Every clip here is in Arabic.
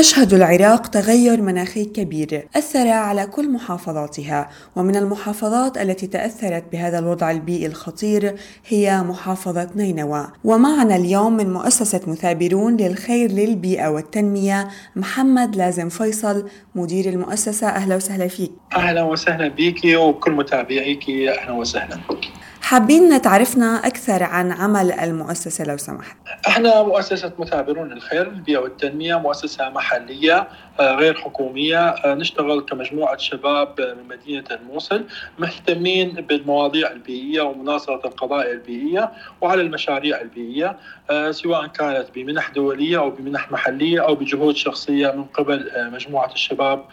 تشهد العراق تغير مناخي كبير أثر على كل محافظاتها ومن المحافظات التي تأثرت بهذا الوضع البيئي الخطير هي محافظة نينوى. ومعنا اليوم من مؤسسة مثابرون للخير للبيئة والتنمية محمد لازم فيصل مدير المؤسسة. أهلا وسهلا فيك. أهلا وسهلا بك وكل متابعيك أهلا وسهلا. حابين تعرفنا أكثر عن عمل المؤسسة لو سمحت. إحنا مؤسسة مثابرون للخير البيئة والتنمية مؤسسة محلية. غير حكومية آه، نشتغل كمجموعة شباب من مدينة الموصل مهتمين بالمواضيع البيئية ومناصرة القضايا البيئية وعلى المشاريع البيئية آه، سواء كانت بمنح دولية أو بمنح محلية أو بجهود شخصية من قبل مجموعة الشباب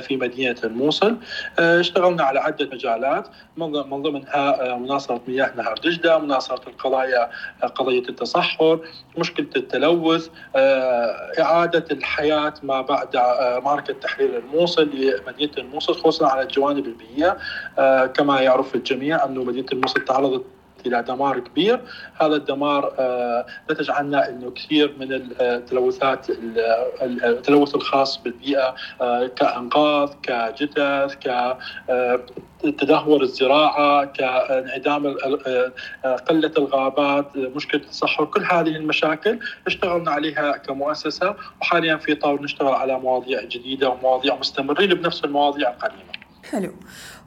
في مدينة الموصل. اشتغلنا على عدة مجالات من ضمنها مناصرة مياه نهر دجلة مناصرة القضايا قضية التصحر مشكلة التلوث إعادة الحياة ما بعد معركة تحرير الموصل لمدينة الموصل خصوصا على الجوانب البيئية آه، كما يعرف الجميع أن مدينة الموصل تعرضت إلى دمار كبير. هذا الدمار آه، نتج عنه إنه كثير من التلوثات التلوث الخاص بالبيئة آه، كانقاض كجثث ك تدهور الزراعة كانعدام قلة الغابات مشكلة التصحر كل هذه المشاكل اشتغلنا عليها كمؤسسة وحاليا في طور نشتغل على مواضيع جديدة ومواضيع مستمرين بنفس المواضيع القديمة. حلو.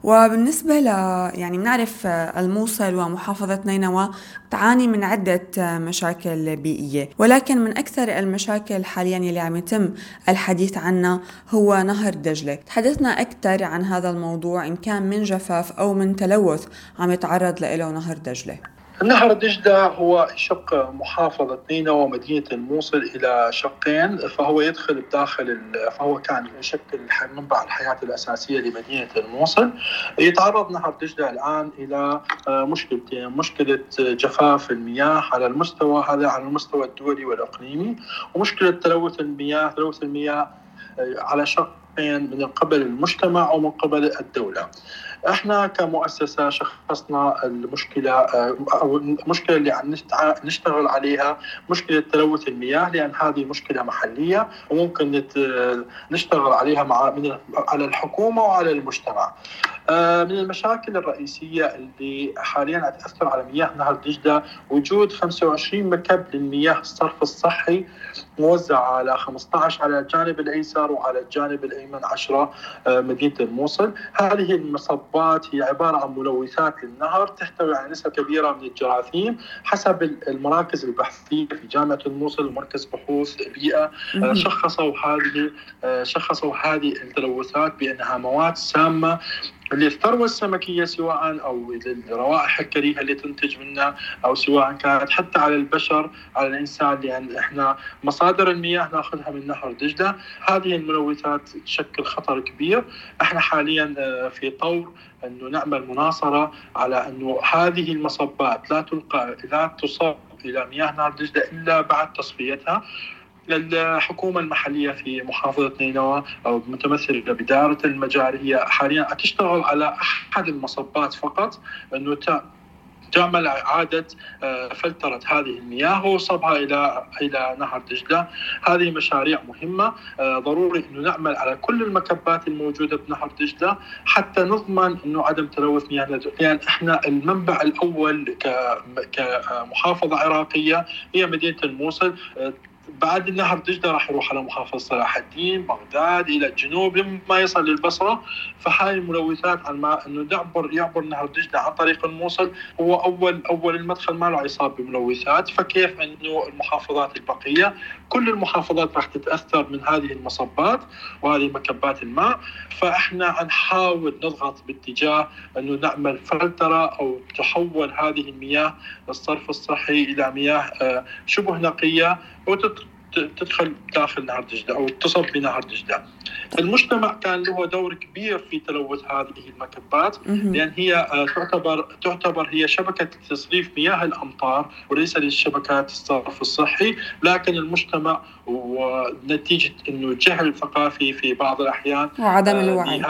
وبالنسبة ل يعني بنعرف الموصل ومحافظة نينوى تعاني من عدة مشاكل بيئية. ولكن من أكثر المشاكل حاليا اللي عم يتم الحديث عنها هو نهر دجلة. تحدثنا أكثر عن هذا الموضوع إن كان من جفاف أو من تلوث عم يتعرض له نهر دجلة. نهر دجلة هو شق محافظة نينوى ومدينة الموصل إلى شقين فهو يدخل بداخل فهو كان يشكل منبع الحياة الأساسية لمدينة الموصل. يتعرض نهر دجلة الآن إلى آه، مشكلتين مشكلة جفاف المياه على المستوى هذا على المستوى الدولي والإقليمي ومشكلة تلوث المياه تلوث المياه آه، على شق من قبل المجتمع ومن قبل الدولة. إحنا كمؤسسة شخصنا المشكلة أو المشكلة اللي عم نشتغل عليها مشكلة تلوث المياه لأن هذه مشكلة محلية وممكن نشتغل عليها مع على الحكومة وعلى المجتمع. آه، من المشاكل الرئيسية اللي حاليا تأثر على مياه نهر دجله وجود 25 مكب للمياه الصرف الصحي موزع على 15 على الجانب الأيسر وعلى الجانب الأيمن 10 آه، مدينة الموصل، هذه المصبات هي عبارة عن ملوثات للنهر تحتوي على نسبه كبيرة من الجراثيم حسب المراكز البحثية في جامعة الموصل ومركز بحوث بيئة. آه، شخصوا هذه شخصوا هذه التلوثات بأنها مواد سامة للثروة السمكية سواء أو للروائح الكريهة اللي تنتج منها أو سواء كانت حتى على البشر على الإنسان لأن إحنا مصادر المياه نأخذها من نهر دجلة. هذه الملوثات تشكل خطر كبير. إحنا حاليا آه، في طور أنه نعمل مناصرة على أنه هذه المصبات لا تلقى لا تصب إلى مياه نهر دجلة إلا بعد تصفيتها. الحكومة المحلية في محافظة نينوى أو متمثلة بدائره المجاري هي حاليا. تشتغل على أحد المصبات فقط؟ أنه تعمل إعادة آه، فلترة هذه المياه وصبها إلى إلى نهر دجلة. هذه مشاريع مهمة. آه، ضروري أنه نعمل على كل المكبات الموجودة بنهر دجلة حتى نضمن أنه عدم تلوث مياه. لأن يعني إحنا المنبع الأول كمحافظة عراقية هي مدينة الموصل. آه، بعد النهر دجله راح يروح على محافظة صلاح الدين بغداد إلى الجنوب لما يصل للبصرة. فهاي الملوثات عن ما إنه يعبر يعبر نهر دجلة عن طريق الموصل. هو اول أول المدخل ما له يصاب بملوثات. فكيف إنه المحافظات البقية؟ كل المحافظات راح تتأثر من هذه المصبات وهذه مكبات الماء. فإحنا نحاول نضغط باتجاه إنه نعمل فلترة أو تحول هذه المياه الصرف الصحي إلى مياه آه، شبه نقية وتدخل داخل نهر دجلة أو تصب بنهر دجلة. المجتمع كان له دور كبير في تلوث هذه المكبات لأن هي آه، تعتبر تعتبر هي شبكة تصريف مياه الأمطار وليس للشبكات الصرف الصحي، لكن المجتمع ونتيجة إنه جهل ثقافي في بعض الأحيان وعدم آه، الوعي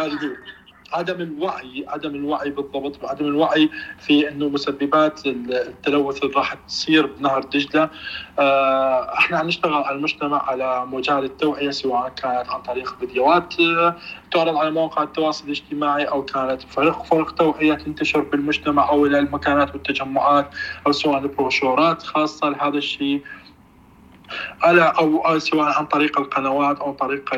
عدم الوعي عدم الوعي بالضبط عدم الوعي في إنه مسببات التلوث اللي راح تصير بنهر دجلة. آه، إحنا عم نشتغل على المجتمع على مجال التوعية سواء كانت عن طريق فيديوهات آه، تعرض على مواقع التواصل الاجتماعي أو كانت فرق فرق توعية تنتشر بالمجتمع أو إلى المكانات والتجمعات أو سواء بروشورات خاصة لهذا الشيء. على أو سواء عن طريق القنوات أو طريق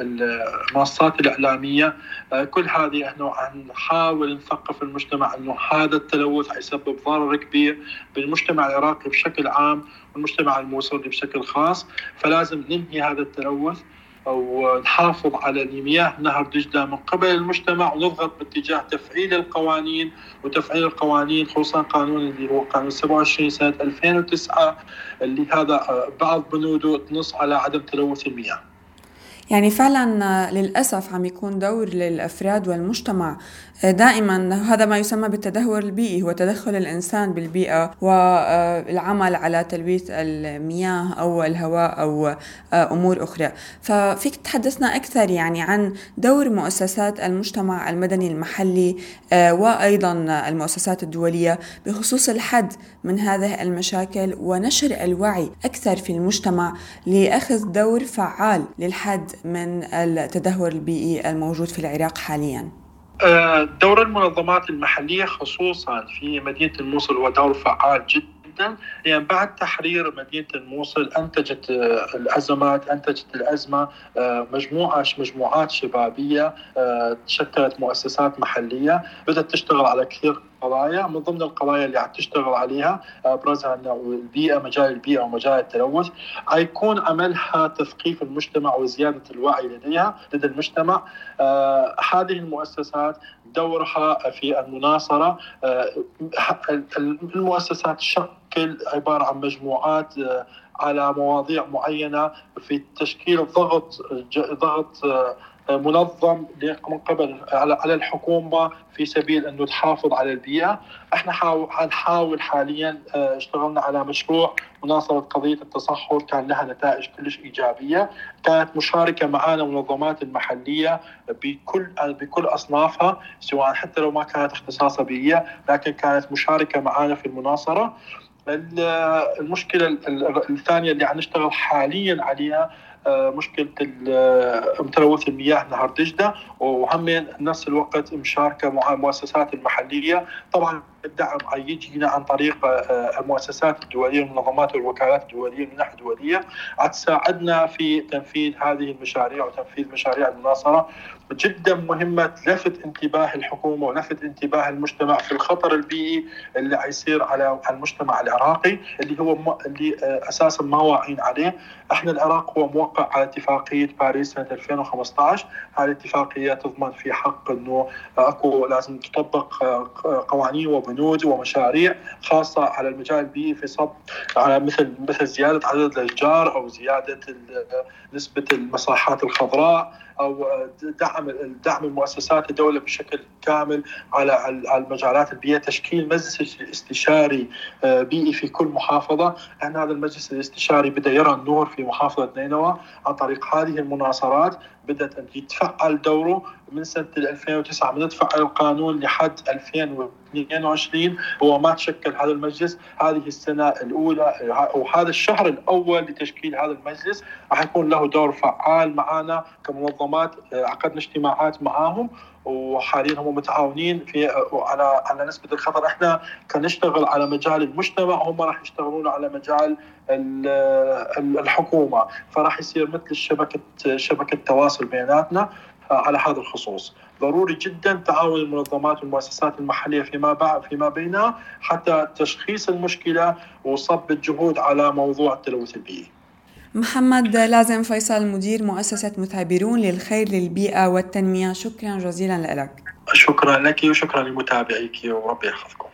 المنصات الإعلامية. آه، كل هذه إحنا نحاول نثقف المجتمع إنه هذا التلوث حيسبب ضرر كبير بالمجتمع العراقي بشكل عام والمجتمع الموصلي بشكل خاص. فلازم ننهي هذا التلوث. أو نحافظ على المياه نهر دجله من قبل المجتمع ونضغط باتجاه تفعيل القوانين وتفعيل القوانين خصوصا قانون اللي هو قانون 27 سنة 2009 اللي هذا بعض بنوده تنص على عدم تلوث المياه. يعني فعلا للأسف عم يكون دور للأفراد والمجتمع دائما هذا ما يسمى بالتدهور البيئي هو تدخل الإنسان بالبيئة والعمل على تلويث المياه أو الهواء أو أمور أخرى. ففيك تحدثنا أكثر يعني عن دور مؤسسات المجتمع المدني المحلي وأيضا المؤسسات الدولية بخصوص الحد من هذه المشاكل ونشر الوعي أكثر في المجتمع لأخذ دور فعال للحد من التدهور البيئي الموجود في العراق حاليا؟ آه، دور المنظمات المحلية خصوصا في مدينة الموصل هو دور فعال جدا. يعني بعد تحرير مدينة الموصل أنتجت آه، الأزمات أنتجت الأزمة آه، مجموعة مجموعات شبابية تشكلت مؤسسات محلية بدأت تشتغل على كثير قضايا من ضمن القضايا اللي عم تشتغل عليها ابرزها أنه البيئة مجال البيئة ومجال التلوث حيكون عملها تثقيف المجتمع وزيادة الوعي لديها لدى المجتمع. آه هذه المؤسسات دورها في المناصرة. آه المؤسسات تشكل عبارة عن مجموعات آه على مواضيع معينة في تشكيل ضغط ضغط آه منظم من قبل على الحكومة في سبيل انه تحافظ على البيئة، إحنا حنحاول حاليا آه، اشتغلنا على مشروع مناصرة قضية التصحر. كان لها نتائج كلش إيجابية، كانت مشاركة معنا المنظمات المحلية بكل بكل أصنافها سواء حتى لو ما كانت اختصاصها بيئية، لكن كانت مشاركة معنا في المناصرة. المشكلة الثانية اللي عم نشتغل حاليا عليها مشكلة متلوث المياه نهر دجله وهم نفس الوقت مشاركة مع المؤسسات المحلية. طبعا الدعم يجينا عن طريق آه، المؤسسات الدولية والمنظمات والوكالات الدولية من الناحيه الدوليه تساعدنا في تنفيذ هذه المشاريع وتنفيذ مشاريع المناصرة. جدا مهمة لفت انتباه الحكومة ولفت انتباه المجتمع في الخطر البيئي اللي حيصير على المجتمع العراقي اللي هو اللي آه، أساسا ما واعيين عليه، إحنا العراق هو موقع على اتفاقية باريس سنة 2015 هذه الاتفاقية تضمن في حق إنه أكو لازم تطبق آه، قوانين وبنود ومشاريع خاصة على المجال البيئي في صب على مثل مثل زيادة عدد الإشجار أو زيادة نسبة المساحات الخضراء أو دعم دعم المؤسسات الدولة بشكل كامل على المجالات البيئية. تشكيل مجلس استشاري آه، بيئي في كل محافظة. أن هذا المجلس الاستشاري بدأ يرى النور في محافظة نينوى عن طريق هذه المناصرات. بدأت أن يتفعل دوره من سنة 2009 من تفعل القانون لحد 2022 هو ما تشكل هذا المجلس. هذه السنة الأولى وهذا الشهر الأول لتشكيل هذا المجلس راح يكون له دور فعال معنا كمنظمات عقدنا اجتماعات معاهم وحاليا هم متعاونين في على على نسبة الخطر. إحنا كنشتغل على مجال المجتمع وهم راح يشتغلون على مجال الحكومة. فراح يصير مثل شبكة شبكة تواصل بيناتنا. على هذا الخصوص. ضروري جدا تعاون المنظمات والمؤسسات المحلية فيما بعد فيما بينها حتى تشخيص المشكلة وصب الجهود على موضوع التلوث البيئي. محمد لازم فيصل مدير مؤسسة مثابرون للخير للبيئة والتنمية. شكرا جزيلا لك. شكرا لك وشكرا لمتابعيك وربي يحفظكم.